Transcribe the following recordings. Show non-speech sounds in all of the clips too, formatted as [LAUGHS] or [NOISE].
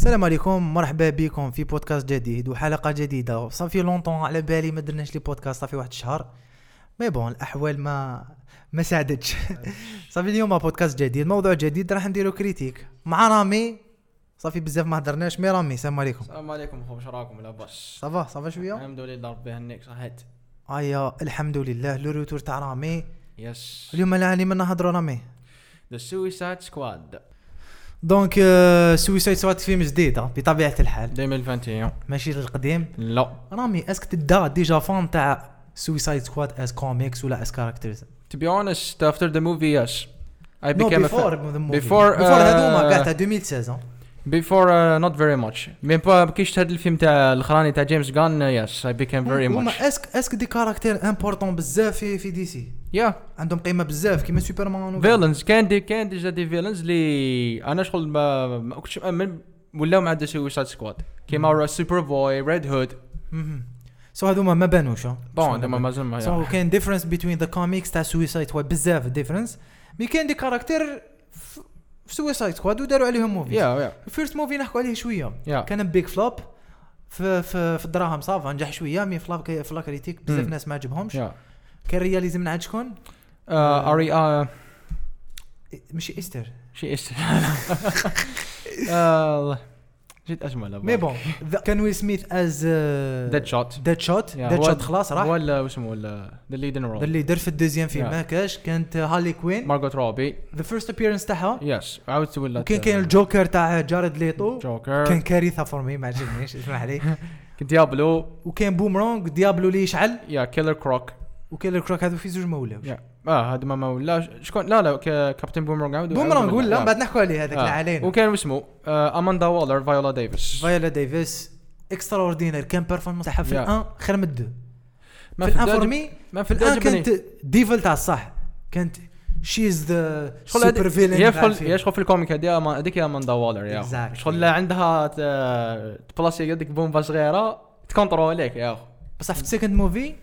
السلام عليكم مرحبا بكم في بودكاست جديد وحلقة جديدة. ça fait longtemps على بالي ما درناش les podcasts ça fait واحد الشهر. mais bon الأحوال ما ما ساعدتش. [LAUGHS] صافي اليوم بودكاست جديد موضوع جديد راح نديرو critique. مع رامي صافي بزاف ما هدرناش mais رامي السلام عليكم. السلام عليكم خو واش راكم؟ لاباس ça va ça va شوية. الحمد لله ربي يهنيك صحيت. أيا الحمد لله le retour تاع رامي. Yes. اليوم على من نهضروا رامي. ذا سويسايد سكواد دونك سويسايد سوات فيلم جديد بطبيعه الحال 2021 ماشي القديم لا رامي اسك تدا ديجا فان تاع سويسايد سكواد از كوميكس ولا از كاركترز honest after the movie yes. I نو became a بيفور بيفور هذوما كاع تاع 2016 before uh, not very much. مي با كيش هذا الفيلم تاع الاخراني تاع جيمس جان yes I became very هما much. اسك اسك دي كاركتير امبورطون بزاف في في دي سي yeah. عندهم قيمه بزاف كيما سوبرمان فيلنز كان دي كان ديجا دي فيلنز اللي أنا شغل ما ما كنتش مأمن ولاو مع سويسايد سكواد كيما سوبر بوي ريد هود. سو هذوما ما بانوش. بون هذوما؟ مازال ما سو كاين ديفرنس بين ذا كوميكس تاع سويسايد سكواد بزاف ديفرنس مي كاين دي كاركتير سويسايد سكواد وداروا عليهم موفي يا الفيرست موفي نحكوا عليه شوية. يا كان بيج فلوب في في في الدراهم صافا نجح شوية. مي فلا في لا كريتيك بزاف. ناس ما عجبهمش. يا كان رياليزم من عند شكون؟ [LAUGHS] آه، اري آه، ماشي إيستر. إيش آه، جيت أجمل مي بون [LAUGHS] كان ويل سميث از ديد شوت ديد شوت ديد شوت خلاص راح. ولا واسمه ولا ذا ليد ان ذا رول اللي دار في الدوزيام فيلم. Yeah. ما كاش؟ كانت هارلي كوين. مارغوت روبي ذا فيرست ابيرنس تاعها. يس عاودت ولا وكان كاين الجوكر تاع جارد ليتو جوكر كان كارثة فور مي ما عجبنيش [LAUGHS] اسمح لي. ديابلو وكان بومرونغ ديابلو اللي يشعل؟ يا كيلر كروك وكيلر كروك هذو في زوج ما ولاوش آه هذا ما ولا شكون؟ لا لا كابتن بومرونغ عاود عاود ولا آه. بعد نحكوا عليه هذاك آه. لا علينا وكان اسمه آه، اماندا وولر فايولا ديفيس فايولا ديفيس اكسترا اوردينير كان بيرفورمانس تاعها في. الأن خير من الدو. ما في الأن الدو فور عجب- مي ما في الأن كانت ديفل تاع الصح كانت شي از ذا سوبر فيلن هي شغل في الكوميك هذه أما- هذيك هي اماندا وولر يا. شغل عندها ت- تبلاصي يدك بومبا صغيرة تكونتروليك يا خو بصح في السكند موفي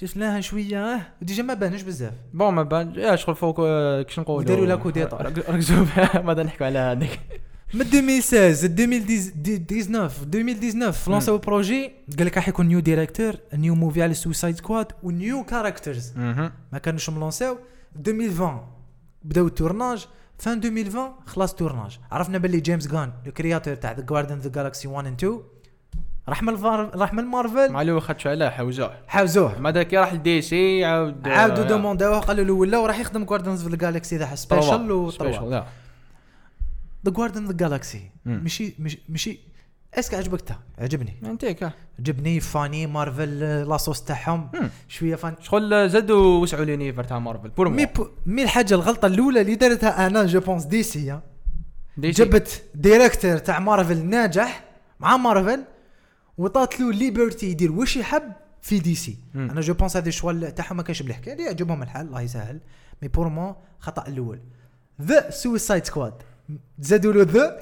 شفناها شوية آه و déjà ما بانوش بزاف. bon ما بان yeah شغل فوق آه، كيش نقولوا؟ لا coup d'état. رك- ركزوا [LAUGHS] ماذا نحكوا على هذيك؟ من 2016 2019 2019 لونساو projet قال لك راح يكون new director new movie على Suicide Squad و new characters ما كانوش ملونساو. 2020 بداو ال tournage fin 2020 خلاص tournage عرفنا باللي جيمس جان le créateur تاع The جاردن ذا جالكسي 1 اند 2 راح من الفار- راح من مارفل. مع لو خدش عليه حوزوه. حاوزوه ما داك راح لدي سي عاود عاودوا دومونداوه قالوا له ولا وراح يخدم جاردنز في الجالكسي ذا سبيشال وطلع لا. ذا جاردن ذا جالكسي. ماشي ماشي اسك عجبك تا. عجبني. أنتيك ها. عجبني فاني مارفل لاصوص تاعهم. شوية فان. شغل زادوا وسعوا لينيفر تاع مارفل بور مي ب... مي الحاجة الغلطة الأولى اللي دارتها أنا جو بونس. دي سي. جبت director تاع مارفل ناجح مع مارفل. وطات له liberté يدير واش يحب في DC. مم. أنا je pense هذا الشوال تاعهم ما كانش بالحكايه اللي يعجبهم الحال الله يسهل. mais pour moi خطأ الأول. The Suicide Squad زادوا له ذا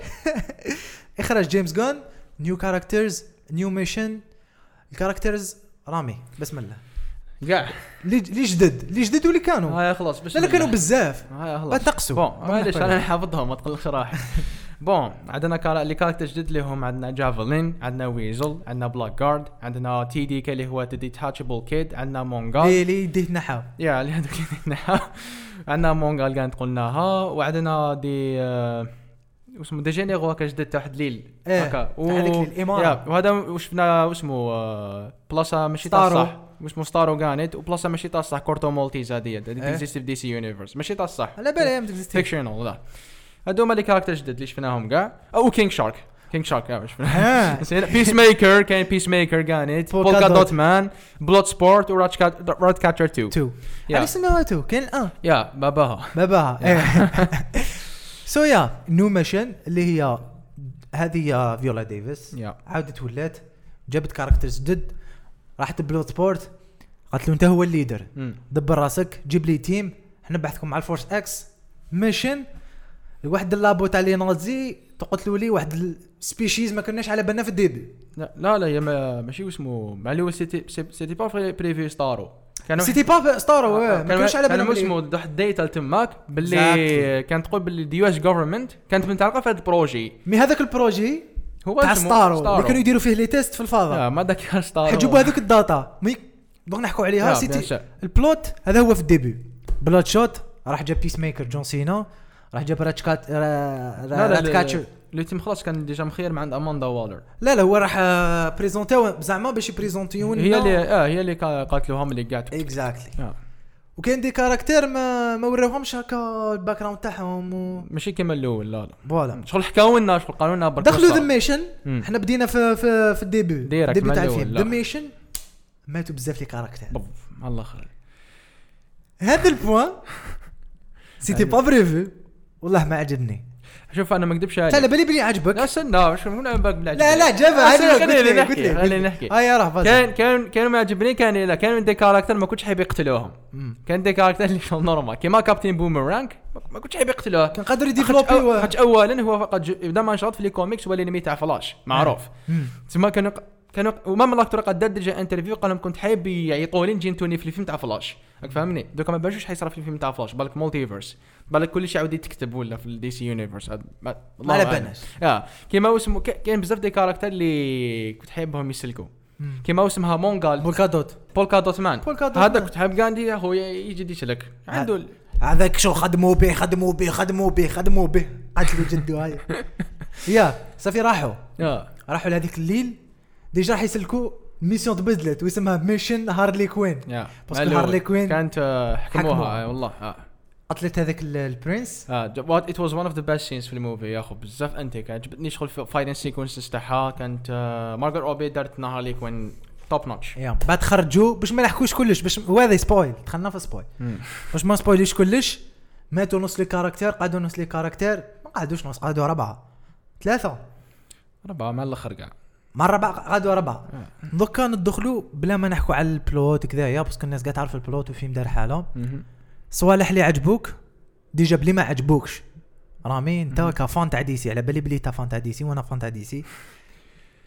اخرج جيمس جان new characters new mission ال characters رامي بسم الله. كاع لي جدد لي جدد واللي كانوا. هاي خلاص لا كانوا بزاف. هاي خلاص. بعد نقصوا bon معليش أنا حافظهم ما تقلقش راح. [LAUGHS] بون عندنا كارا... اللي كاركتر جدد اللي هم عندنا جافلين عندنا ويزل عندنا بلاك جارد عندنا تي دي كي اللي هو ديتاتشبل كيد عندنا مونغال لي لي يديه نحاو يا اللي هذوك اللي نحا عندنا مونغال كانت قلناها وعندنا دي اسمه دي جينيرو هكا جدد تاع واحد ليل هكا. هذيك الإمارة. يا، وهذا شفنا واسمه بلاصه ماشي تاع ستارو. الصح واسمه ستارو كانت وبلاصه ماشي تاع الصح كورتو مالتيز هذه إيه. اكزيست في دي سي يونيفرس ماشي تاع الصح على بالي فيكشنال لا. هذوما اللي كاركتر جدد اللي شفناهم كاع. أو كينج شارك كينج شارك ها بيس ميكر كاين بيس ميكر كانت. بولكا دوت. مان بلود سبورت ورات كاتشر 2 تو يا. على سماها تو كاين الان يا باباها. باباها. سو يا نو ميشن اللي هي هذه يا فيولا ديفيس عاودت ولات جابت كاركترز جدد راحت بلود سبورت قالت له أنت هو الليدر. دبر راسك جيب لي تيم إحنا نبعثكم مع الفورس إكس ميشن واحد اللابو تاع لي نازي تقتلوا لي واحد السبيشيز ما كناش على بالنا في الديبي لا لا لا هي ما- ماشي اسمه مع اللي سيتي سي- سيتي با بريفي ستارو كان سيتي با ستارو ما كانش على بالنا كان اسمه واحد الديتا تماك باللي. كانت تقول باللي دي يو اس جوفرمنت كانت متعلقه في هذا البروجي. مي هذاك البروجي هو تاع ستارو اللي كانوا يديروا فيه لي تيست في الفضاء. ما ذاك ستارو حيجيبوا هذوك الداتا. مي دونك نحكوا عليها سيتي. البلوت هذا هو في الديبي. بلاد شوت راح جاب بيس ميكر جون سينا راح جاب راتشكات را- لا رات لا كاتشر لو تيم خلاص كان ديجا مخير مع عند اماندا والر لا لا هو راح آه، بريزونتيو زعما باش يبريزونتيو هي اللي آه هي اللي كا- قاتلوهم اللي قاعد اكزاكتلي آه. وكاين دي كاركتير ما ما وراوهمش هكا الباك جراوند تاعهم و ماشي كيما الأول لا لا. فوالا شغل حكاو لنا شغل قالوا لنا برك دخلوا. ذا ميشن مم. إحنا بدينا في في في الديبي. ديريكت الديبي تاع الفيلم. ذا ميشن ماتوا بزاف لي كاركتير. الله خير. هذا البوان. سيتي. با بريفو والله ما عجبني شوف أنا ما اكذبش لا عليك بالي بالي عجبك. لا استنى مش من بلا لا لا عجبني. عجبك خليني قلت لي- نحكي، لي. نحكي. فاز كان كان كانوا ما يعجبني كان لا كانوا دي كاركتر ما كنتش حاب يقتلوهم. كان دي كاركتر اللي نورمال كيما كابتن بومرانك ما كنتش حاب يقتلوه. كان قادر يديفلوبي خاطش اولا هو فقط بدا ما نشاط في لي كوميكس هو الانمي تاع فلاش معروف. تسمى كانوا كانوا ومام الاكتور قد دار ديجا انترفيو قال لهم كنت حابب يعيقوا لي نجي نتوني في الفيلم تاع فلاش راك فاهمني دوكا ما بالوش حيصرا في الفيلم تاع فلاش بالك مولتيفيرس بالك كل شيء عاود يتكتب ولا في الدي سي يونيفرس ما على. بالناش. آه. كيما اسمه ك- كاين بزاف دي كاركتر اللي كنت حابهم يسلكوا كيما اسمها مونغال بولكا دوت بولكا دوت مان. بولكا دوت هذا. كنت حاب غاندي يا خويا يجي يسلك عنده هذاك شو خدموا به خدموا به خدموا به خدموا به. قتلوا جدو هاي. [LAUGHS] يا صافي راحوا. آه. راحوا لهذيك الليل. ديجا راح يسلكوا ميسيون تبدلت واسمها ميشن هارلي كوين باسكو. هارلي كوين كانت آه، حكموها. آه، والله. قتلت هذاك ال- البرنس؟ آه وات ات واز ون اوف ذا بيست سينز في الموفي يا أخو بزاف انتيك عجبتني شغل فايتنج سيكونسز تاعها كانت آه، مارغر اوبي دارت نهار ليك وين توب نوتش يا بعد خرجوا باش ما نحكوش كلش باش وهذا سبويل دخلنا في سبويل باش ما سبويليش كلش ماتوا نص les caractères قعدوا نص les caractères ما قعدوش نص قعدوا اربعه ثلاثة. ربعة مع الآخر كاع مع ربعة قعدوا اربعه دوكا ندخلوا بلا ما نحكوا على ال plot كذايا parce que الناس قاعد تعرف ال plot والفيلم دار حاله. صوالح اللي عجبوك؟ déjà بلي ما عجبوكش. رامي انت ك fan تاع DC على بالي بلي انت fan تاع DC وأنا fan تاع DC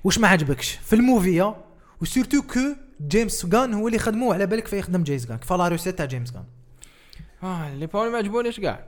واش ما عجبكش؟ في ال movie و surtout que جيمس غان هو اللي خدموه على بالك فيخدم جيمس غان كفا لا روسيت تاع جيمس غان آه اللي بون ما عجبونيش كاع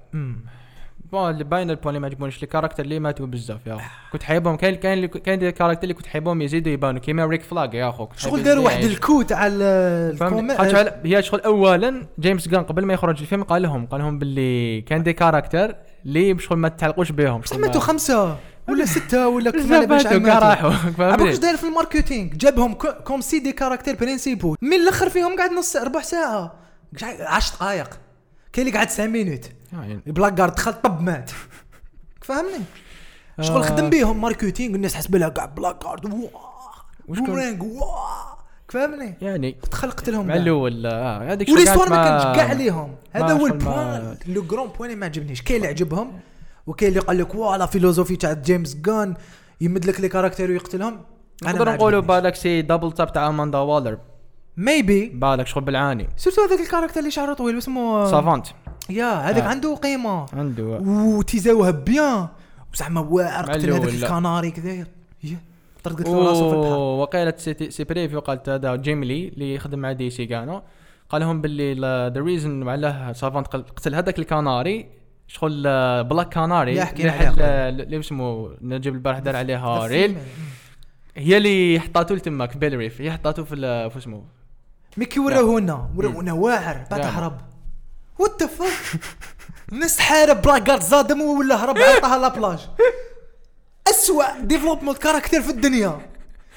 بون اللي باين البون اللي ما عجبونيش لي كاركتر اللي ماتوا بزاف يا اخو كنت حايبهم كاين كاين كاين دي كاركتر اللي كنت حايبهم يزيدوا يبانوا كيما ريك فلاج يا أخو. شغل داروا واحد يعيش. الكو تاع ال- فهمت؟ الكومي- خاطش على- هي شغل اولا جيمس جان قبل ما يخرج الفيلم قال لهم قال لهم باللي كان دي كاركتر اللي شغل ما تعلقوش بهم. بصح ماتوا خمسة ولا ستة ولا بزاف باش راحوا؟ عبوك داير في ال marketing؟ جابهم كو- comme si des caractères principaux من الأخر فيهم قاعد نص ربع ساعة. قاعد 10 دقائق كاين اللي قاعد 9 minutes. يعني. بلاك جارد دخل طب مات. فهمني؟ شغل آه. خدم بيهم marketing الناس حسب لها قاع بلاك جارد واه وشكون- بومرانغ واه فهمني؟ يعني دخل قتلهم مع. الأول آه هذيك و l'histoire ما كانت كانش كاع عليهم هذا هو ال point le grand point اللي ما عجبنيش. كاين اللي عجبهم وكاين اللي قال لك واه la philosophie تاع جيمس غان يمد لك les caractères ويقتلهم. نقدر نقولوا بالك c'est double tap تاع اماندا والر maybe بالك شغل بالعاني surtout هذاك ال caractère اللي شعره طويل؟ اسمه سافانت يا هذاك آه. عنده قيمة. عنده. وتيزاوها bien. وزعما واعر قتل هذاك. الكناري كذا. يا طردت له راسه في البحر وقالت c'est c'est prévu قالت هذا جيم لي اللي يخدم مع DC كانوا قال لهم باللي ذا ريزن علاه سافانت قتل هذاك الكناري شغل بلاك حكينا اللي اسمه نجيب البارح دار عليها. ريل. هي اللي حطاتو لتماك بيل ريف. هي حطاتو في في اسمه ميكي وراهونا وراهونا واعر بعد يا. هرب. وات ذا فاك الناس تحارب بلاك جارد زادم ولا هرب عطاها لابلاج اسوء ديفلوبمنت كاركتير في الدنيا.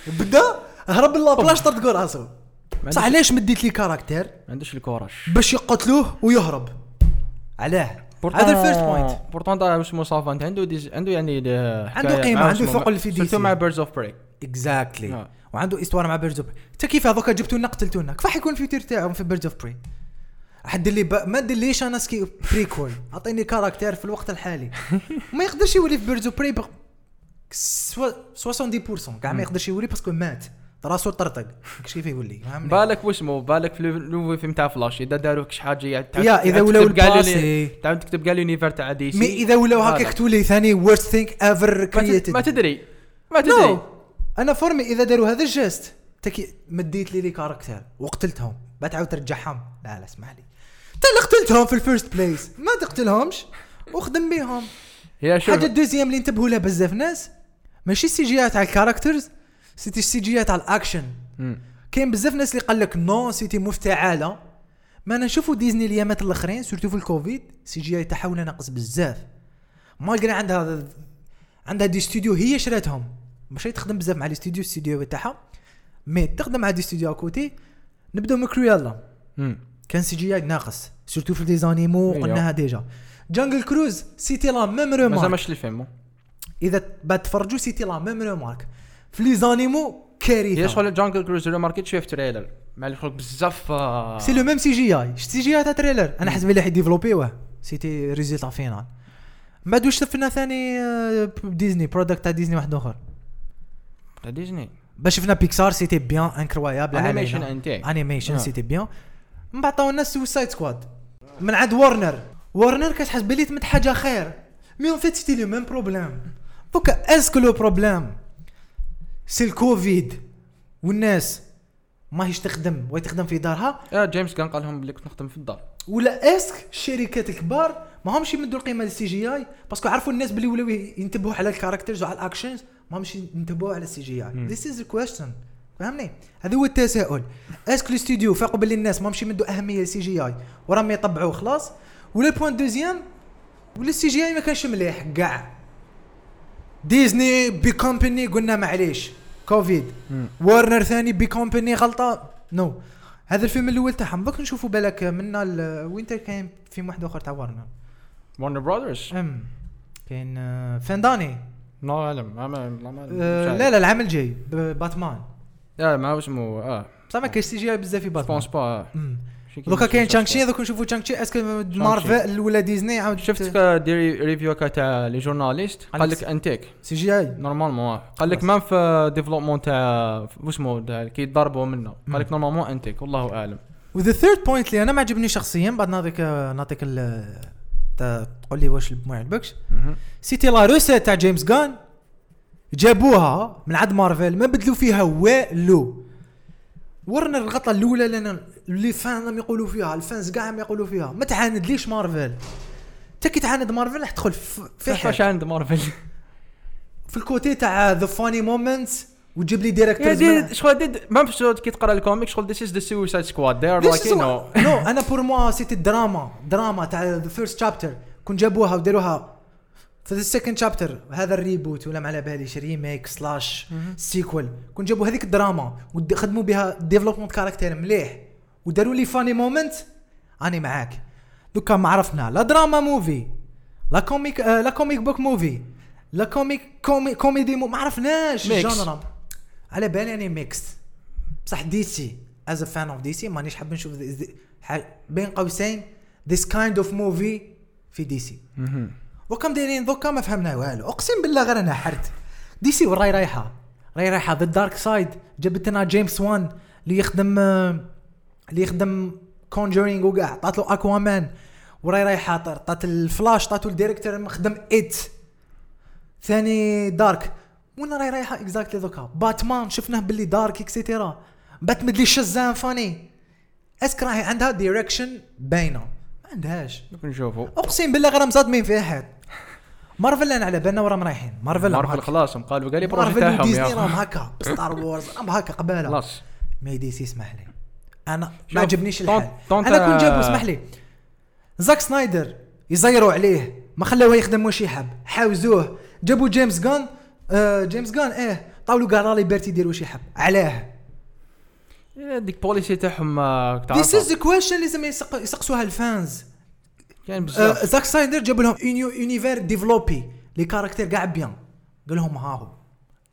بدا هرب لابلاج طرد راسه ما صح عندوش- علاش مديت لي كاركتير ما عندوش الكورش باش يقتلوه ويهرب. علاه. هذا الفيرست بوينت بورتون دا اسمه سافانت عنده عنده يعني ده عنده مع عنده ثقل في دي سيرتو سي. مع بيردز اوف براي اكزاكتلي آه. وعنده استوار مع بيردز اوف انت كيف هذوك جبتونا قتلتونا؟ كيف حيكون الفيوتير تاعهم في بيردز اوف بري حد اللي ب... ما ديرليش أنا سكي بريكول أعطيني كاركتير في الوقت الحالي. [LAUGHS] ما يقدرش يولي في بيردز اوف بري بق... soit 70% كاع ما يقدرش يولي parce que مات. راسو طرطق. كيف يولي؟ بالك واسمه بالك في الفيلم فيلم تاع فلاش إذا داروا شي حاجة يعني يا إذا ولاو ال passé تعاود تكتب كاع ال univers تاع DC mais إذا ولاو هكاك. تولي ثاني worst thing ever ما تد- created. ما تدري. ما تدري. أنا for me إذا داروا هذا ال geste تكي مديت les les caractères وقتلتهم. بعد تعاود ترجعهم لا لا اسمح لي. انت اللي قتلتهم في ال first place. ما تقتلهمش. وخدم بيهم. هي شوف حاجة ال deuxième اللي انتبهوا لها بزاف ناس. ماشي ال CG تاع ال characters c'était ال CG تاع الأكشن. كاين بزاف ناس اللي قال لك non c'était مفتعلة. ما أنا نشوفوا ديزني الأيامات الأخرين surtout في الكوفيد CGI تاعها ولا ناقص بزاف. malgré عندها عندها des studios هي شراتهم. ماشي تخدم بزاف مع les studios ال studio تاعها. mais تخدم مع des studios côté نبداو من Cruella مم. كان CGI ناقص surtout في des animaux إيوه. قلناها déjà Jungle Cruise c'était la même مازال remarque ماش الفيلم إذا بعد تفرجوا c'était la même remarque في les animaux كارثة. هي شغل Jungle Cruise ما ماركت شوية في trailer مع اللي خلق بزاف آه، c'est le ميم سي جي اي سي جي اي تاع trailer أنا حسب لي حيديفلوبيوه c'était résultat final من بعد واش شفنا ثاني آه، Disney product تاع ديزني واحد آخر؟ ديزني باش شفنا Pixar c'était bien incroyable animation انتي animation آه. c'était bien من بعد عطاونا Suicide Squad من عند Warner Warner كتحس بلي تمد حاجة خير mais en fait c'était le même problème donc est-ce que le problème c'est الكوفيد والناس ماهيش تخدم وهي تخدم في دارها يا جيمس كان قال لهم بلي كنت نخدم في الدار ولا est-ce que الشركات الكبار ما همش يمدوا القيمه لل CGI parce que عرفوا الناس بلي ولاو ينتبهوا على ال characters وعلى ال actions ما همش ينتبهوا على ال CGI. this is question فهمني؟ هذا هو التساؤل. est-ce que الاستوديو فاقوا باللي الناس. ما همش يمدوا أهمية لل CGI. وراهم يطبعوا خلاص. ولا ال point deuxième ولا ال CGI ما كانش مليح. كاع Disney big company قلنا معليش. كوفيد وارنر ثاني big company غلطة. non هذا الفيلم الأول تاعهم. دوك نشوفوا بالك منا winter كاين فيلم واحد آخر تاع وارنر ورنر براذرز أم. كاين آه، فانداني لا أعلم ما ما ما- ما آه، لا لا العام الجاي ب- باتمان. لا ما هو اسمه آه. بصح ما كاينش سي جي آي بزاف في باتمان. سبونس با كيما دوكا كاين تشانغ شي. دوك نشوفوا تشانغ شي اسكو مارفل ولا ديزني عاود شفت ديري ريفيو كا تاع لي جورناليست قال لك انتيك سي جي اي نورمالمون قال لك. مام في ديفلوبمون تاع واسمو كي يضربوا منه. قال لك نورمالمون انتيك والله أعلم. و the third point اللي أنا ما عجبني شخصيا بعد نعطيك نعطيك تقول لي واش ما يعجبكش. c'était la recette تاع جيمس غان جابوها من عند مارفل ما بدلوا فيها والو. ورنا الغلطه الأولى لأن les fans يقولوا فيها ال fans كاع عم يقولوا فيها. ما تعاند ليش مارفل انت كي تعاند مارفل راح تدخل في حاجة. عند مارفل في ال côté تاع the funny moments وتجيب لي يا directors دي شغل دي ما فيش كي تقرا ال comic شغل this is The Suicide Squad are like you know. non أنا pour moi c'était الدراما دراما تاع the first chapter كون جابوها وداروها في the second chapter هذا ال reboot ولا ما على باليش remake slash sequel كون جابوا هذيك الدراما وخدموا بها development caractère مليح. وداروا les funny moments اني معاك. donc ما عرفنا. لا drama movie لا comic آه لا comic book movie لا comic come- comedy mo- ما عرفناش. ال genre. على بالي اني mix بصح DC as a fan of DC مانيش حاب نشوف بين قوسين this kind of movie في DC. وكم دايرين donc ما فهمنا والو. أقسم بالله غير أنا حرت. DC وراي رايحة. راي رايحة the dark side جابت لنا جيمس وان اللي يخدم اللي يخدم Conjuring وكاع عطات له Aquaman وراي رايحة عطات الفلاش عطاتو الديريكتور مخدم ات ثاني دارك وين راي رايحة اكزاكتلي دوكا باتمان شفناه باللي دارك اكسيتيرا بات مدلي شزان فاني. اسك راهي عندها دايركشن باينة. ما عندهاش. نشوفوا أقسم بالله غير مصادمين فيها حد مارفل أنا على بالنا وراهم رايحين. مارفل مارفل. خلاص قالوا قال لي بروجي تاعهم وديزني يا راهم هكا. ستار وورز راهم هكا قبالة. خلاص. ما دي سي اسمح لي. أنا ما عجبنيش الحال. أنا كنت جابوا اسمح لي. Zack Snyder يزيروا عليه. ما خلاوه يخدم واش يحب. حاوزوه. جابوا James Gunn آه James Gunn إيه. طاولوا كاع liberté يدير واش يحب. علاه. يا ديك بوليسي تاعهم آه، this is question لازم يسق- يسقسوها ال fans. كاين آه، بزاف. Zack Snyder جاب لهم univers développé les caractères كاع bien. قال لهم ها هو.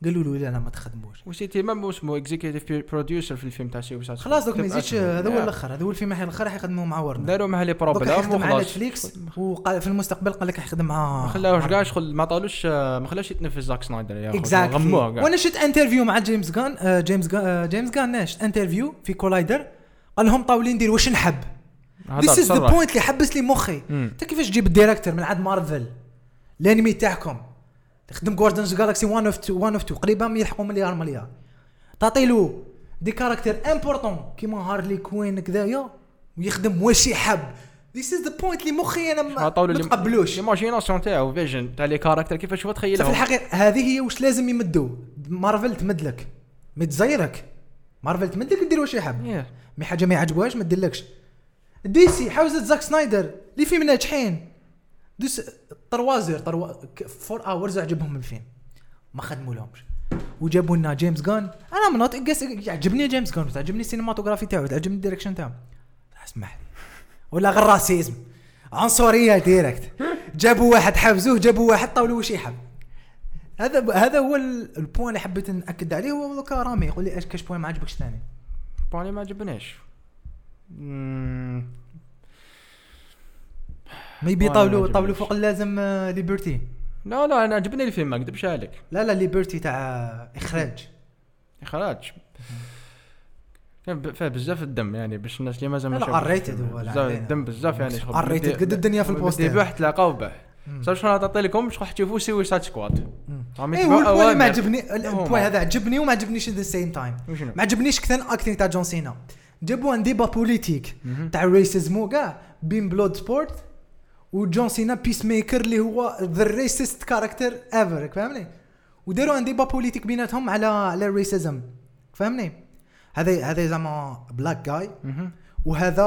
قالوا له لا لا ما تخدموش. وسيتي ما اسمه executive producer في الفيلم تاع Suicide خلاص دوك ما يزيدش؟ هذا هو يا. الأخر هذا هو الفيلم الأخر راح يخدموا مع ورنر داروا مع les problèmes مع وخلاص Netflix وقال في المستقبل قال لك يخدم مع ما خلاوش كاع شغل ما طالوش ما خلاوش يتنفس Zack Snyder يا غموه كاع وأنا شفت interview مع James Gunn James Gunn James Gunn ناش interview في Collider قال لهم طاولين ندير واش نحب؟ this is the. point اللي حبس لي مخي. أنت كيفاش تجيب ال directeur من عند مارفل الأنمي تاعكم. تخدم Guardians Galaxy 1 و 2 1 و 2 قريبا يلحقوا مليار مليار تعطي له des caractères importants كيما Harley Quinn كذايا ويخدم واش يحب. this is the point اللي مخي أنا ما تقبلوش. imagination تاعو vision تاع les caractères كيفاش هو في تخيلهم الحقيقة هذه هي واش لازم يمدوا مارفل تمد لك. ما تزيرك مارفل تمد لك دير واش يحب. Yeah. mais حاجة ما يعجبوهاش ما ديرلكش دي سي حوزه زاك سنايدر اللي فيه ناجحين. دوس طروازير طروا فور اورز عجبهم الفيلم ما خدموا لهمش. وجابوا لنا جيمس جان أنا من قس يعجبني جيمس جان تعجبني السينماتوغرافي تاعو تعجبني الديركشن تاعو. اسمح لي. ولا غير راسيزم عنصريه ديريكت جابوا واحد حبزوه جابوا واحد طاولوا وش يحب. هذا هذا هو ال- البوان اللي حبيت نأكد عليه هو دوكا رامي. يقول لي إيش كاش بوان ما عجبكش ثاني. بوني ما عجبنيش. ما يبي يطاولوا عجبنيش. فوق اللازم آه، ليبرتي لا لا أنا عجبني الفيلم ما أكذبش عليك لا لا ليبرتي تاع إخراج إخراج كان ب- فيه بزاف الدم يعني باش الناس اللي مازال ما شافوش R-rated هو، بزاف. الدم بزاف يعني بدي- قد الدنيا في بدي البوستر. بوح تلاقاو به. صافي شنو نعطي لكم شغل تشوفوا سويسايد سكواد اي هو اللي ما. عجبني. البوان هذا عجبني وما عجبنيش at the same time؟ ما عجبنيش كثر ال acting تاع John Cena جابوا un débat politique. تاع ال racism وكاع بين Bloodsport و John Cena Peacemaker اللي هو the racist character ever فاهمني وداروا un débat politique بيناتهم على على ال racism فاهمني هذا هذا زعما black guy. وهذا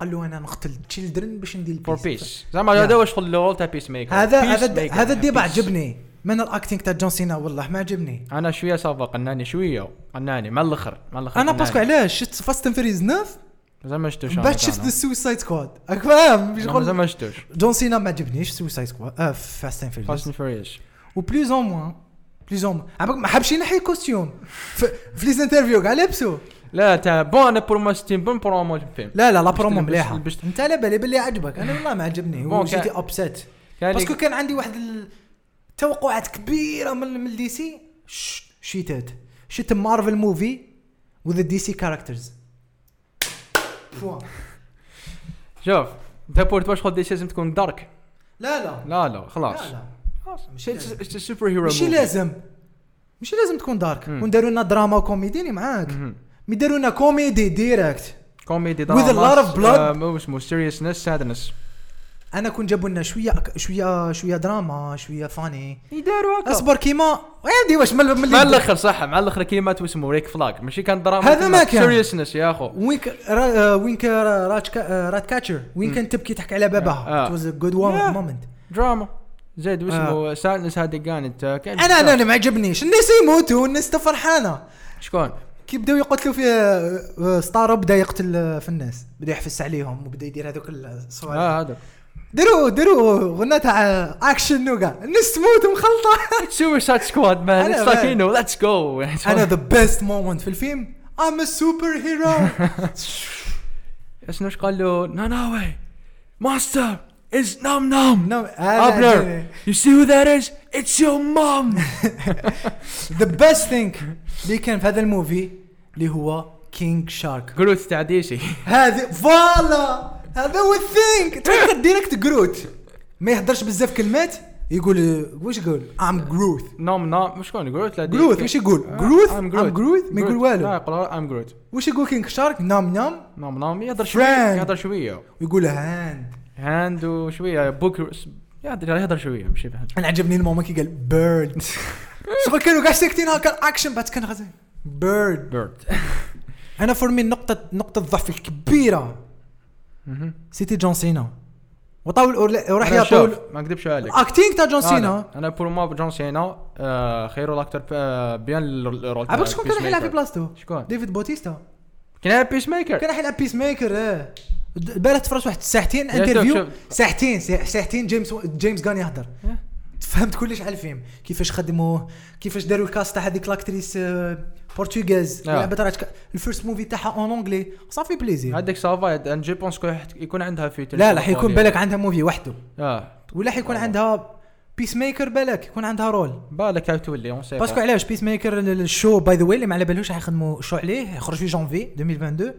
قال له أنا نقتل children باش ندير for. peace زعما هذا واش شغل ال rôle تاع Peacemaker هذا هذا. هذا ال débat. عجبني. من الاكتينغ تاع جون سينا والله ما عجبني. أنا شوية صافا قناني شوية. قناني مع الأخر مع الأخر أنا. باسكو علاش؟ شفت فاست اند فيريز 9 زعما ما شفتوش بعد شفت. ذا سكواد فاهم زعما ما شفتوش جون سينا ما عجبنيش سويسايد سكواد آه فاست اند فاست فيريز اند فوريوس وبليز اون موان بليز اون موان ما حبش ينحي كوستيوم في ليز انترفيو كاع لابسو لا تاع بون أنا بور ما ستيم بون برومو الفيلم لا لا لا برومو مليحه انت على بالي باللي عجبك أنا والله ما عجبني وجيتي ابسيت باسكو كان عندي واحد التوقعات كبيره من من دي سي شيتات شت مارفل موفي وذ دي سي كاركترز شوف انت بورت واش دي لازم تكون دارك لا لا لا لا خلاص لا لا خلاص ماشي سوبر هيرو ماشي لازم ماشي لازم تكون دارك مم. وداروا لنا دراما وكوميدي معاك mais داروا لنا كوميدي direct كوميدي With a lot of blood. مو seriousness sadness أنا كون جابوا لنا شوية شوية شوية دراما شوية funny. يداروا هكا. أصبر كيما عندي واش من من مع الأخر صح مع الأخر كلمات اسمه Rick Flag ماشي كان دراما هذا ما كان. seriousness يا أخو. وينك را وينك را- Rat Ca- Ratcatcher. وين كانت تبكي تحكي على باباها آه. it was a good. moment دراما زيد واسمه sadness هذه كانت. كان أنا أنا أنا ما عجبنيش الناس يموتوا والناس تا فرحانه شكون؟ كي بداو يقتلوا في آه، ستار بدأ يقتل آه، في الناس. بدأ يحفز عليهم وبدأ يدير هذوك الصوالح آه هذا ديروا ديروا غنى تاع اكشن وكاع الناس تموت مخلطة. [LAUGHS] سويسايد سكواد مان اتس لايك مان. يو نو ليتس جو أنا ذا بيست مومنت في الفيلم. I'm a superhero. [LAUGHS] شنو إيش قال له؟ ناناوي. ماستر از نام نام هذا ابنر يو سي هو ذات از اتس يور مام ذا بيست ثينك اللي كان في هذا الموفي اللي هو كينج شارك جروث تاع ديسي هذه فوالا! هذا هو الثينك. تفكر ديريكت جروت ما يهدرش بزاف كلمات يقول واش يقول؟ ام جروث نام نام مش كون جروث لا جروث واش يقول؟ جروث ام جروث ما يقول لا والو يقول ام جروث واش يقول كينج شارك؟ نام نام نام نام يهضر شوية. يهضر شوية. ويقول hand hand وشوية. بوك يهضر شوية ماشي فهمت أنا عجبني ال moment كي قال bird شغل [LAUGHS] كانوا كاع ساكتين هكا اكشن بعد كان غادي bird bird أنا for me نقطه نقطة الضعف الكبيرة. c'était جون سينا. وطاول وراح يطول ما نكذبش عليك. acting تاع جون سينا. أنا أنا pour moi جون سينا آه، خيرو ال acteur آه، bien ال rôle عباك شكون كان يلعب في بلاصتو. شكون؟ ديفيد بوتيستا. كان بيس ميكر كان يلعب بيس ميكر آه البارح تفرج واحد ساعتين interview. ساعتين ساع- ساعتين جيمس جيمس كان يهضر. فهمت كلش على الفيلم. كيفاش خدموه كيفاش داروا ال cast تاع هذيك l'actrice portugaise. لعبت راتك ال first movie تاعها en anglais ça fait plaisir هذيك ça va أنا je pense يكون عندها في لا لا حيكون بالك عندها movie وحده. آه. ولا حيكون آه. عندها بيس ميكر بالك يكون عندها rôle بالك هاي تولي on sait pas parce que علاش؟ بيس ميكر ال show by the way اللي ما على بالوش حيخدموا show عليه يخرج في جانفي 2022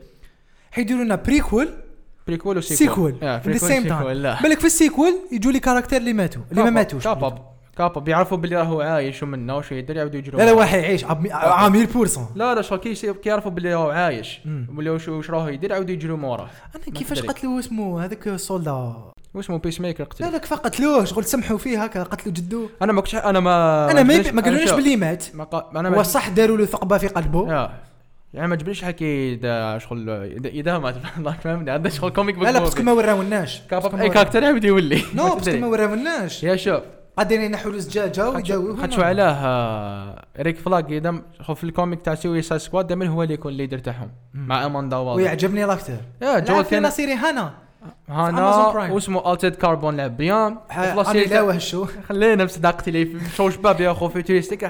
حيديروا لنا prequel prequel و sequel sequel آه same time لا بالك في ال sequel يجوا لي character اللي ماتوا اللي ما ماتوش. كاباب كابا. بيعرفوا باللي راهو عايش ومنا وش يدير يعاودوا يجروا لا لا. واحد يعيش. عام- عام 100% لا لا شغل كي يعرفوا باللي راهو عايش. ولا وش راهو يدير يعاودوا يجروا ما وراه أنا كيفاش. قتلوا اسمه؟ هذاك ال soldat واسمه بيس ميكر لا قتل لا كيف قتلوه شغل سمحوا فيه هكا قتلوا جدو. أنا ما كنتش أنا ما أنا ما شوف، باللي مات. ما قا- أنا ما هو صح داروا له ثقبة في قلبه. يا يعني ما جبنيش حكي شغل إذا اذا مات [LAUGHS] الله فهمني هذا شغل comic book لا لا parce que. ما وراوناش اي character يعاود يولي. non [LAUGHS] mais parce que. ما وراوناش يا شوف. قادرين ينحوا له زجاجه ويداووه خاطشو علاه آه، ريك فلاغ يدم شوف في ال comic تاع سويسايد سكواد دائما هو اللي يكون ال leader تاعهم. مع اماندا والا ويعجبني الأكتر. يا شو كان série هانا. هانا. واسمه Altered Carbon لعب bien. أنا لا ال show خلينا بصداقتي لي. شو شباب يا أخو futuristic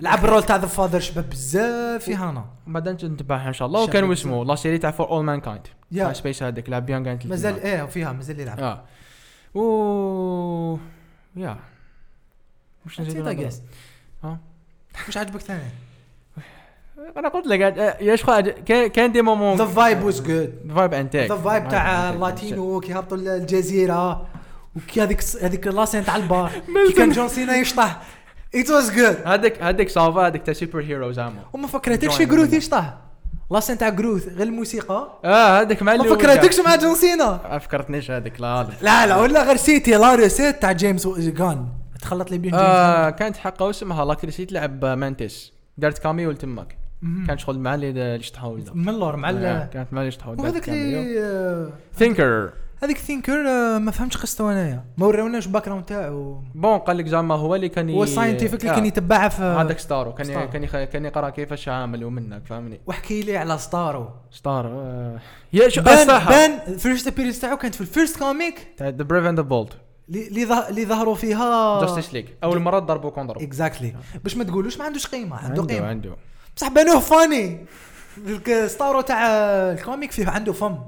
لعب ال rôle تاع the father شباب بزاف في هانا. بعدين نتبعها إن شاء الله. وكان اسمه la série تاع For All Mankind. تاع space هذيك لعب bien كانت مازال إيه فيها مازال يلعب. آه. و يا. مش نزيد ها؟ مش عاجبك ثاني؟ أنا قلت لك آه، يا شخو كان كان des moments. the vibe was good vibe انتيك the vibe تاع اللاتينو كي هبطوا الجزيرة وكي هذيك هذيك la scène تاع البار. [LAUGHS] كي كان جون سينا يشطح. it was good هذيك هذيك ça va هذيك تاع superheroes عمو. وما فكرتكش جروت سينا. يشطح la scène تاع جروت غير الموسيقى. آه هذيك مع ما فكرتكش مع جون سينا. فكرتنيش هذيك لا لا. لا لا ولا غير c'était la réussite تاع جيمس غان تخلط لي بين جيمس آه كانت حقه واسمها l'actrice تلعب مانتس دارت cameo لتمك. مم. كان شغل مع اللي شطحوا من اللور مع آه، كانت مع اللي شطحوا وهذاك اللي ثينكر هذيك ثينكر آه، ما فهمتش قصته أنايا. ما وراوناش ال background تاعو. bon قال لك زعما هو اللي كان هو ال scientifique اللي آه. كان يتبعها في هذاك ستارو. كان ستارو. كان كان يقرأ كيفاش عامل ومنك فاهمني؟ واحكي لي على ستارو. ستار آه. يا شو بان الصراحه بان ال first appearance تاعو كانت في ال first comic تاع The Brave and the Bold اللي اللي ظه- اللي ظهروا فيها جاستس ليج أول مرة ضربوا كون ضربوا exactly باش ما تقولوش ما عندوش قيمة عنده عنده قيمة. عنده. بصح بانوه funny. ستارو تاع ال comic فيه عنده فم.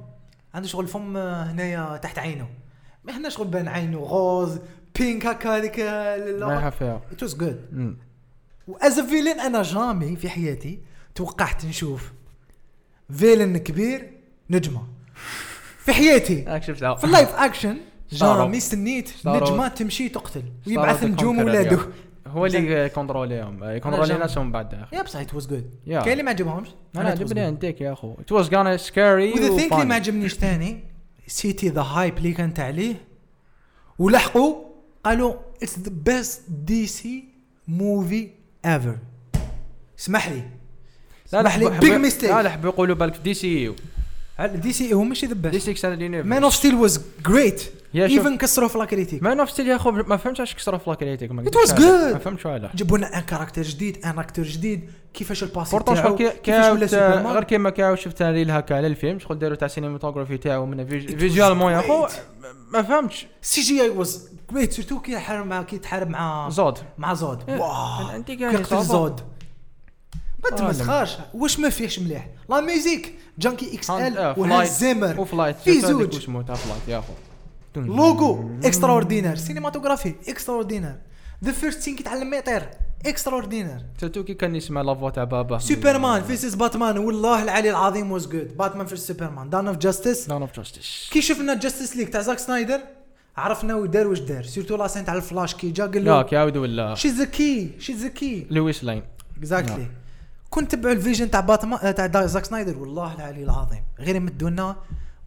عنده شغل فم آه، هنايا تحت عينه ما هنا شغل بان عينه rose pink هكا هذيك ما يحب فيها it was good. was villain أنا jamais في حياتي توقعت نشوف villain كبير نجمة في حياتي [LAUGHS] شفتها في [LAUGHS] ال live action. jamais سنيت. نجمة تمشي تقتل ويبعث نجوم ولاده. هو اللي كونتروليهم يكونترولي جام- ناسهم بعد يا بصح it was good. كاين اللي ما عجبهمش أنا عجبني انتيك يا أخو. it was kinda scary و the thing اللي ما عجبنيش ثاني c'était the hype اللي كانت عليه ولحقوا قالوا it's the best DC movie ever اسمح لي. اسمح لي big mistake لا لا يقولوا بالك دي سي يو دي سي هو ماشي the best سي اكسال universe Man of Steel was great. even كسروا في la critique Man of Steel يا أخو ما فهمتش علاش كسروا في la critique was علاش. good. ما فهمتش علاش جابوا لنا un caractère جديد un acteur جديد. كيفاش ال passé تاعو؟ كيفاش ولا سوبرمان. غير كيما كاع شفت ريل هكا على الفيلم شغل داروا تاع سينيماتوغرافي تاعو من visuellement يا أخو. ما فهمتش. CGI was great surtout كي يحارب مع كي يتحارب مع زود. مع زود. wow. يقتل زود. ما تمسخرش واش ما فيهش مليح la musique جانكي إكس إل. وهانز زيمر و Flight في زوج. تاع Flight يا اخو لوجو extra ordinaire cinématographie extraordinaire the first scene كيتعلم ما يطير extraordinaire surtout كي كان يسمع la voix تاع باباه سوبرمان versus باتمان والله العلي العظيم was good باتمان في سوبرمان Dawn of Justice Dawn of Justice كي شفنا جاستس ليج تاع زاك سنايدر عرفنا واش دار واش دار. surtout la scène تاع الفلاش كي جا قال لا له كي عاودوا ولا. she's the key she's the key لويس لين exactly كنت تبعوا ال vision تاع باتمان تاع دا- زاك سنايدر. والله العلي العظيم. غير يمدوا لنا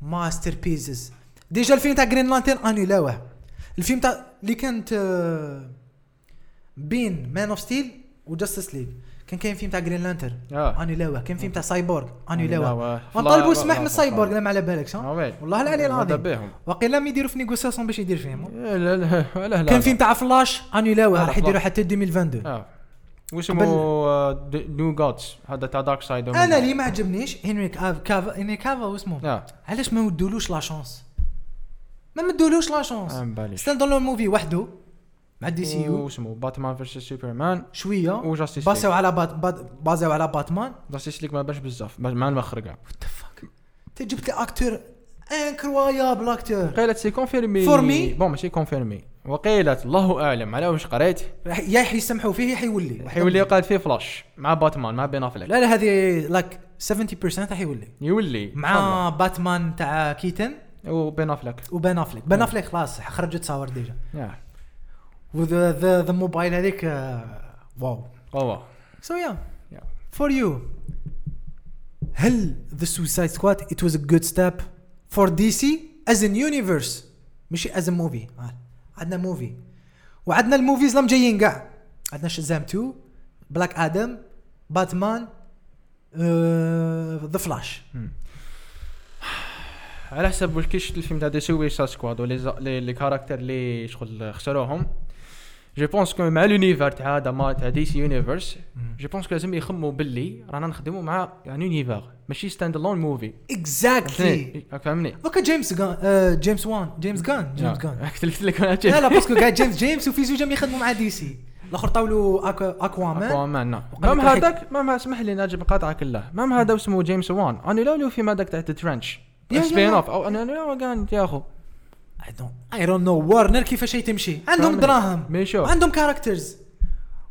masterpieces. déjà الفيلم تاع جرين لانترن أنيلاوه. الفيلم تاع اللي كانت آه، بين مان اوف ستيل وجاستس ليج كان كاين فيلم تاع جرين لانترن آه. أنيلاوه. كان فيلم تاع سايبورغ. أنيلاوه. فلا- سماح من سايبورغ لا. ما على بالكش آه،. والله العلي العظيم. بهم وقيلا ما يديروا في négociation باش يدير فيهم. لا لا لا لا كان فيلم تاع فلاش أنيلاوه. آه، راح يديروا. حتى 2022 آه. واسمه New Gods هذا تاع دارك سايد أنا اللي ما عجبنيش هنري كاف كافا هنري كافا واسمه. آه. علاش ما مدولوش لا شونس ما مدولوش لا شونس ستاند اون موفي وحده مع دي سي يو واسمه باتمان فيرسس سوبرمان شوية. وجاستيس باسيو على بات بات بازيو على باتمان جاستيس ليك ما باش بزاف. مع المخرج كاع انت جبت لي اكتور انكرويابل اكتور قيلت سي كونفيرمي For me. بون ماشي كونفيرمي وقيلت الله أعلم على واش قريت؟ يا يسمحوا فيه يا حيولي حيولي قالت فيه فلاش مع باتمان مع بين أفلك. لا لا هذه like 70% راح يولي. يولي مع باتمان تاع كيتن وبين أفلك. وبن افليك بن افليك خلاص خرجت تصاور déjà. و the the mobile هذيك آه، wow. wow. so yeah. for you هل ذا سوسايد سكواد it was a good step for DC as an universe ماشي as movie عندنا movie وعندنا ال movies لم جايين كاع عندنا شزام 2 بلاك آدم باتمان ذا فلاش على حسب واش كي شفت الفيلم تاع دي سويسا سكواد les les caractères اللي شغل خسروهم. je pense que مع l'univers تاع هذا ما تاع دي سي يونيفرس je pense لازم يخموا باللي رانا نخدموا مع يعني univers ماشي stand alone movie exactly راك فاهمني دوكا جيمس جان جيمس وان جيمس جان جيمس جان قلت لك لا لا باسكو قاعد جيمس جيمس وفي زوج يخدموا مع دي سي الآخر طاولوا اكوامان اكوامان نعم. وقال مام هذاك مام اسمح لي ناجي بقاطعه كلها مام هذا اسمه جيمس وان أنا لا في هذاك تاع ترنش سبين. اوف أو أنا كان يا أخو. اي دونت اي دونت نو وارنر كيفاش تمشي؟ عندهم. دراهم. وعندهم كاركترز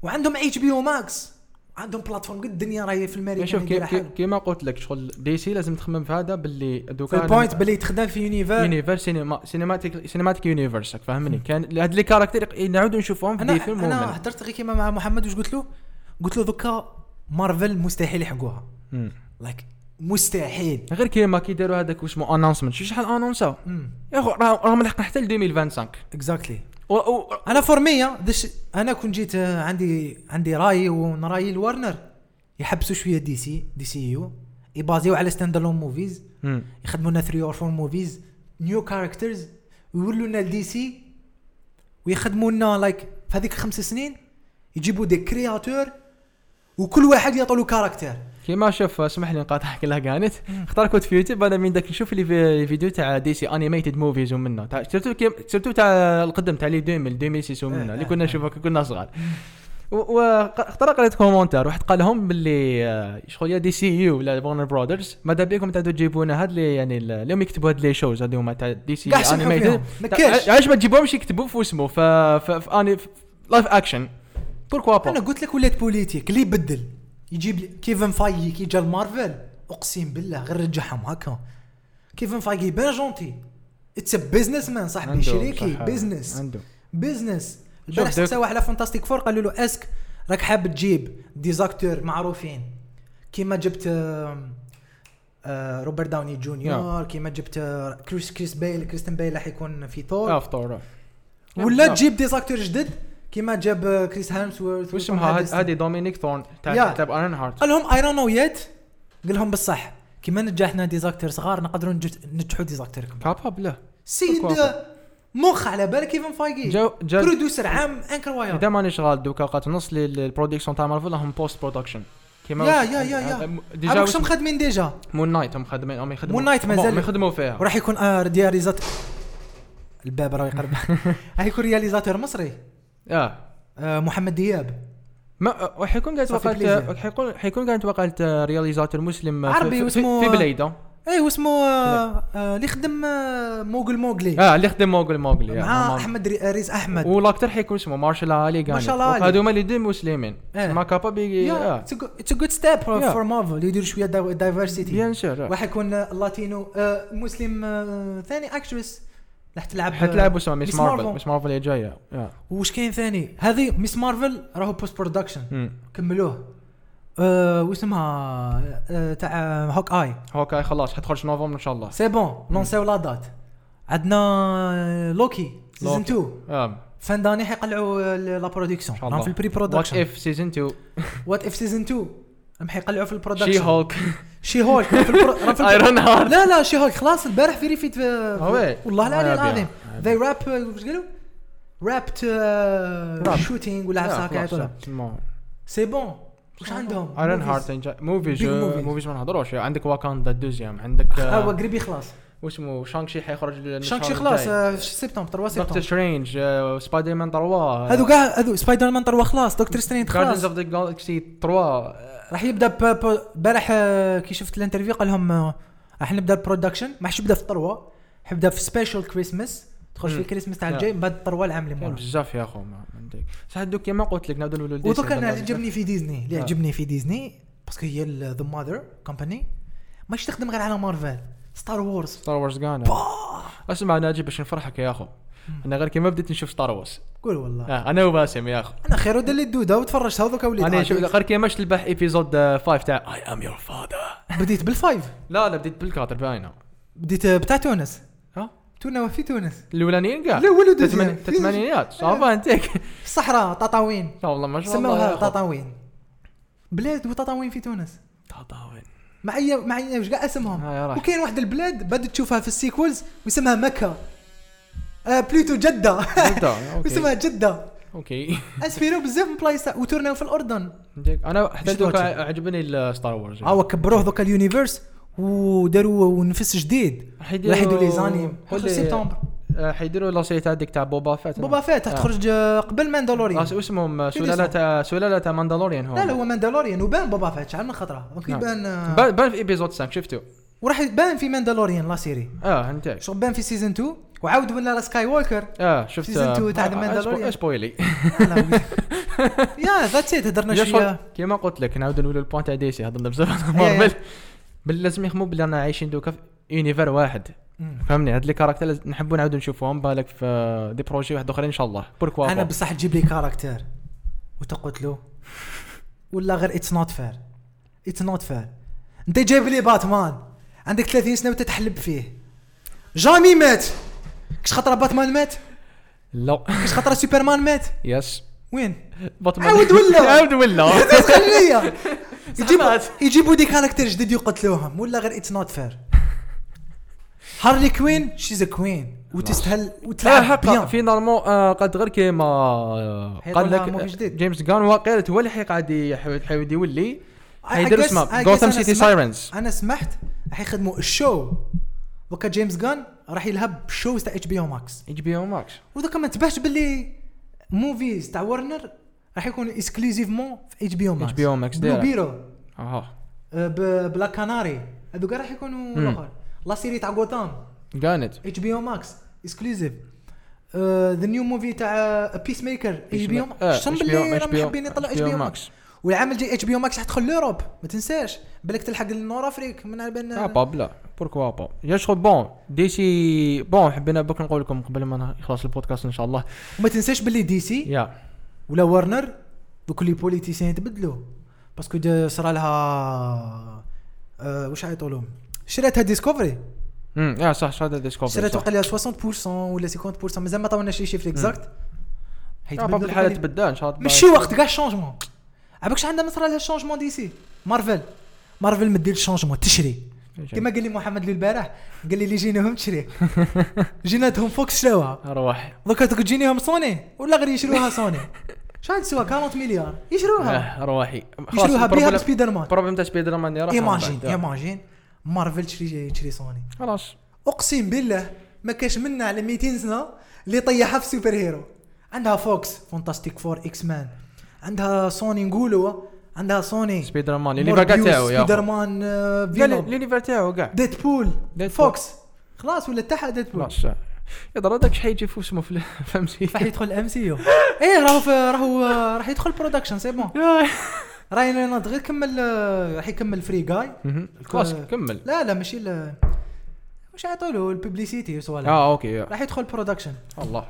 وعندهم اتش بي أو ماكس عندهم بلاتفورم قد الدنيا راهي في الماركه شوف دايرة كي- كي-. كيما قلت لك شغل دي سي لازم تخمم في هذا باللي دوكا في البوينت باللي تخدم في يونيفر يونيفرس سينما سينماتيك سينماتيك يونيفرس فهمني كان هاد لي كاركتير نعاودوا نشوفهم في دي فيلم أنا. هدرت غير كيما مع محمد واش قلت له؟ قلت له دوكا مارفل مستحيل يحقوها. like مستحيل. غير كيما كي داروا هذاك واسمه announcement شو شحال annoncé او يا أخو راه راهم لحقنا حتى ل 2025 exactly و- و- أنا for me دش أنا كون جيت آه، عندي عندي رأي ونراي الورنر. يحبسوا شوية دي سي دي سي يو يbasé او على stand alone movies. يخدموا لنا 3 or 4 movies new characters ويولوا لنا الدي سي ويخدموا لنا لايك في هذيك خمس سنين يجيبوا دي كرياتور وكل واحد يعطوا له كاركتر كيما شوف اسمح لي نقاطعك كلها كانت اختار كود في يوتيوب أنا من داك نشوف لي في- الفيديو تاع دي سي انيميتد موفيز ومنه تاع سيرتو كيم- سيرتو تاع القدم تاع لي 2000 2006 ومنه اللي آه، كنا آه. نشوفه كي كنا صغار. واختار قريت كومونتير واحد قال لهم باللي آه، شغل يا دي سي يو ولا ورنر برادرز ماذا بيكم تعودوا تجيبونا هاد اللي يعني ال- اليوم يكتبوا هاد لي شوز هاد هما تاع دي سي كاش علاش ما تجيبوهمش يكتبوا في اسمه؟ ف ف في اني لايف اكشن بوركوا أنا با قلت لك ولات بوليتيك اللي يبدل يجيب لي كيفن فايي كي جا المارفل. أقسم بالله غير رجعهم هكا. كيفن فايي بان جونتي اتس بزنس مان صاحبي شريكي عنده بزنس البارح سوا على فانتاستيك فور قالوا له أسك راك حاب تجيب ديزاكتور معروفين. كيما جبت آم، آه، روبرت داوني جونيور كيما جبت آه، كريس كريس بايل كريستن بايل راح يكون في ثور افطور ولا نعم. تجيب ديزاكتور جدد؟ كيما جاب آه، كريس هامسورث وش اسمها هذه دومينيك ثورن تاع. تاع ايرون هارت قال لهم اي دون نو يت قال لهم بالصح كيما نجحنا ديزاكتور صغار نقدروا ننجح- ننجحوا ديزاكتور كبار كاباب لا سيد. مخ على بالك كيفن فايجي برودوسر عام انكرويابل إذا ماني شغال دوكا قات نص لي- البرودكسيون تاع مارفل هم بوست برودكشن كيما يا- يا- يا- يا. ديجا شو مخدمين ديجا؟ مون نايت هم خدمين هم يخدموا مون نايت مازال- هم يخدموا فيها. وراح يكون آه رياليزات الباب راه يقرب. [LAUGHS] راح يكون رياليزاتور مصري. يا آه محمد دياب. ما وحيكون قاعد صافي وقعت بليزير. حيكون حيكون قاعد وقعت رياليزاتور مسلم في- عربي في- واسمه- في بليده اي واسمه آه آه اللي خدم آه موغل موغلي. آه اللي خدم موغل موغل مع أحمد ري- ريز أحمد. والأكتر حيكون اسمه مارشال علي قاعد مارشال علي. هذوما اللي دي مسلمين. إيه. ما كاباب يا اتس ا جود ستيب. فور مارفل يديروا شوية دايفرسيتي بيان سور راح يكون آه، لاتينو آه مسلم آه ثاني اكترس راح تلعب حتلعب اسمها ميس مارفل. ميس مارفل اللي جاية. وش كاين ثاني؟ هذه ميس مارفل راهو بوست برودكشن. كملوه آه واسمها آه تاع هوك اي هوكاي خلاص حتخرج نوفمبر إن شاء الله. سي بون لونسيو لا دات عندنا لوكي سيزون لوكي. 2 أه فان داني حيقلعوا لا برودكسيون راهم. في البري وات برودكشن اف سيزون 2 وات اف سيزون 2 راهم حيقلعوا في شي البرودكشن هولك شي هولك في في البرو- ايرون هارت لا لا شي هولك خلاص البارح فيريفيت آه وي. والله العلي آه العظيم. ذي راب واش قالوا؟ رابت راب. شوتينج ولا عفسه ولا. سي بون واش عندهم؟ ايرون. هارت موفيز. موفيز ما نهضروش. عندك واكاندا دوزيام عندك هو [LAUGHS] آه، قريب يخلص واسمه شانغ شي حيخرج شانكشي خلاص آه، في سبتمبر 3 دكتور سبتمبر سترينج سبايدر مان 3 هذو كاع هذو سبايدر مان 3 خلاص دكتور سترينج جاردنز خلاص اوف ذا جالكسي 3 راح يبدا البارح آه، كي شفت الانترفيو قال لهم آه، راح نبدا ال production ما حش يبدا في trois حيبدا في special Christmas تخرج في. الكريسماس تاع Yeah. الجاي من بعد trois العام اللي مورا. بزاف يا ما ما عندك. صح دوك كيما قلت لك نبدأ نولوا ودوك أنا اللي عجبني في ديزني اللي آه. عجبني في Disney parce que هي the mother company ماش تخدم غير على Marvel Star Wars Star Wars كان أسمع ناجي باش نفرحك يا أخو. أنا غير كيما بديت نشوف Star Wars قول والله. آه أنا وباسم يا أخو. أنا خير ودل الدوده وتفرجت هذوك وليت أنا شوف. غير كيما شفت البارح épisode 5 تاع I am your father بديت بال five لا لا بديت بال quatre باينه بديت بتاع تونس. ها؟ تونا في تونس. الأولانيين كاع لا ولد الثماني- الثمانينات ça va انتك في الصحراء تطاوين والله ما شاء الله سموها. تطاوين بلاد وتطاوين في تونس. تطاوين مع اي مع اي وش كاع أسمهم؟ راح وكاين واحد البلاد بدت تشوفها في ال sequels واسمها مكة. آه plutôt جدة. جدة، [LAUGHS] أوكي. واسمها جدة. أوكي. اسفيرو بزاف من بلايص وتورناو في الأردن. أنا حتى شفت دوك واتشي. عجبني الستار وورز هاو كبروه دوكا اليونيفرس وداروا نفس جديد. راح يديروا لي زانيم سبتمبر. آه، حيديروا لا هذيك تاع بوبا فات. بوبا فات آه. تخرج آه، قبل ماندالوريان. آه، اسمهم سلالة سلالة ماندالوريان هو. لا لا هو ماندالوريان وبان بوبا فات. شحال من خطرة؟ دونك نعم. آه، بان بان في ايبيزود 5 شفتو؟ وراح يبان في ماندالوريان لا سيري. آه انت شغل بان في saison 2 وعاود ولا Skywalker آه شفت saison آه، 2 تاع آه،. آه، spoilé [LAUGHS] yeah that's it هدرنا يا شوية. كيما قلت لك نعاود نقولوا ال point تاع DC هضرنا بزاف. مارفل [LAUGHS] بل لازم يخمو بلي رانا عايشين دوكا في univers واحد. فهمني؟ هاد les caractères نحبوا نعاودوا نشوفوهم بالك في des projets واحد آخرين إن شاء الله. pourquoi أنا بصح تجيب لي caractère وتقتلو. ولا غير it's not fair it's not fair أنت جايب لي باتمان. عندك 30 سنة وتتحلب فيه. jamais مات. كش خطره باتمان مات؟ لا. كش خطره سوبرمان مات؟ yes. وين؟ باتمان. عاود ولا. [LAUGHS] عاود ولا. [LAUGHS] خليا [LAUGHS] يجيب صحات. يجيبوا des caractères جديد يقتلوهم. ولا غير اتس نوت فير Harley Quinn she's a queen وتستهل لا وتلعب bien finalement آه قد غير كيما آه قال لك. James Gunn واقيلا هو اللي حيقعد يحاول يولي guess- اسمه Gotham City Sirens أنا سمحت راح يخدموا ال show. دوكا James Gunn راح يلهب shows تاع اتش بي أو ماكس اتش بي أو ماكس ودوكا ما انتبهش باللي movies تاع ورنر راح يكون exclusivement في HBO Max HBO Max بلو دايرة. بيرو. أها Black Canary هذوك راح يكونوا. الأخر. la série تاع غوتام كانت HBO Max exclusive the new movie تاع Peacemaker HBO شنو HBO باللي راهم حابين يطلعوا HBO Max والعام الجاي HBO Max حتدخل l'Europe ما تنساش. بالك تلحق ل Nord Afrique من على آه بالنا با بلا pourquoi pas يا شغل bon DC bon حبينا بك نقول لكم قبل ما يخلص البودكاست إن شاء الله. وما تنساش باللي DC يا. ولا ورنر دوك les politiciens تبدلوا parce que صرا لها آه واش يعيطوا لهم؟ شراتها Discovery امم يا صح هذا Discovery شرات صح. وقع لها 60% ولا 50% مازال ما طولناش les chiffres exacts آه باب الحاله تبدل إن شاء الله ماشي وقت كاع ال changement عباكش عندها صرا لها ال changement DC؟ Marvel Marvel ما دير ال changement تشري كما قال لي محمد لي البارح قال لي اللي جيناهم تشري. [LAUGHS] جيناتهم Fox شراوها أرواح. دوكا تجينيهم سوني ولا غير يشروها سوني شحال تسوى؟ 40 مليار يشروها. آه، أرواحي. يشروها بها ب Spider Man problème تاع Spider-Man imagine. Imagine مارفل تشري تشري سوني خلاص. أقسم بالله ما كاش منا على 200 سنة اللي طيحها في super hero عندها Fox Fantastic Four X-Men عندها سوني نقولوا عندها Sony Spider-Man اللي بقى تاعو أخو. مان l'univers تاعو كاع. Deadpool Deadpool. Fox خلاص ولا تاعها Deadpool خلاص. يا درا داك شحال يجي في اسمه في فهمتي راح يدخل MCU إيه راهو راهو آه، راح يدخل production c'est bon Ryan Reynolds غير كمل آه، راح يكمل Free Guy. خلاص كمل. لا لا ماشي ال واش يعطوا له ال publicité وسوالف آه okay. راح يدخل production الله.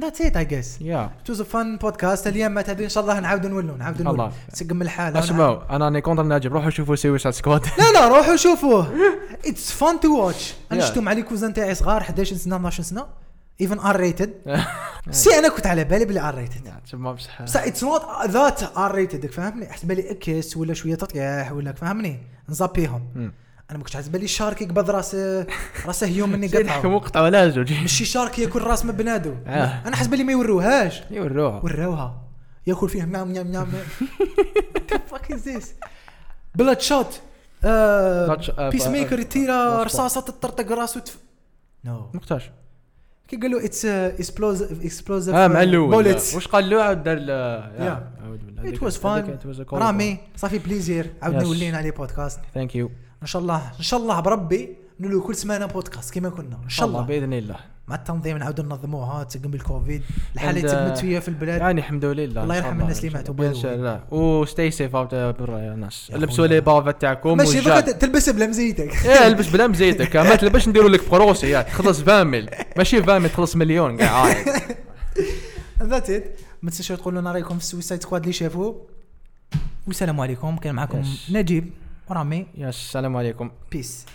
that's it اي guys yeah. it was fun podcast اليوم ما تدري إن شاء الله نعاودوا نولوا نعاودوا نولوا. تسقم الحالة. اسمعوا أنا راني contre ناجب. روحوا شوفوا Suicide Squad. لا لا روحوا شوفوه it's fun to watch أنا مع les cousins تاعي صغار 11 سنة 12 سنة. even R rated سي أنا كنت على بالي بلي ار ريتد بصح. بصح اتس نوت ذات ار ريتد فهمني؟ حسب بالي إكس ولا شوية تطيح ولا فهمني؟ نزابيهم. أنا ما كنتش حاسب بالي الشارك يقبض راسه راسه يوم مني قطعه. وقت ولا زوج. ماشي شارك ياكل راس من بنادو. آه. أنا حاسب بالي ما يوروهاش. يوروها. وراوها ياكل فيها نعم نعم نعم فاك از ذيس بلاد شوت آه، بيس آه، ميكر آه، يطير آه، رصاصة تطرطق راسه. no مقتاش كي قال له it's explosive explosive آه مع الأول. واش قال له؟ عاود دار بالله. it was fun. رامي صافي plaisir عاودنا. ولينا عليه podcast thank you إن شاء الله إن شاء الله بربي نديروا كل سمانه بودكاست كما كنا إن شاء الله بإذن الله. مع التنظيم نعاودوا ننظموها تقم بالكوفيد. الحالة عند- تقمت فيها في البلاد. يعني الحمد لله الله يرحم الناس اللي ماتوا إن شاء. الله. و stay safe out برا يا ناس. لبسوا. les bavettes تاعكم ماشي. تلبس بلا مزيتك [LAUGHS] إيه البس بلا مزيتك ما تلبسش نديروا لك procès يا تخلص vingt mille. ماشي vingt mille تخلص مليون كاع ذات ات ما تنساوش تقولوا لنا رأيكم في ال Suicide Squad اللي شافوه. والسلام عليكم. كان معكم. نجيب ورامي. يا السلام عليكم. peace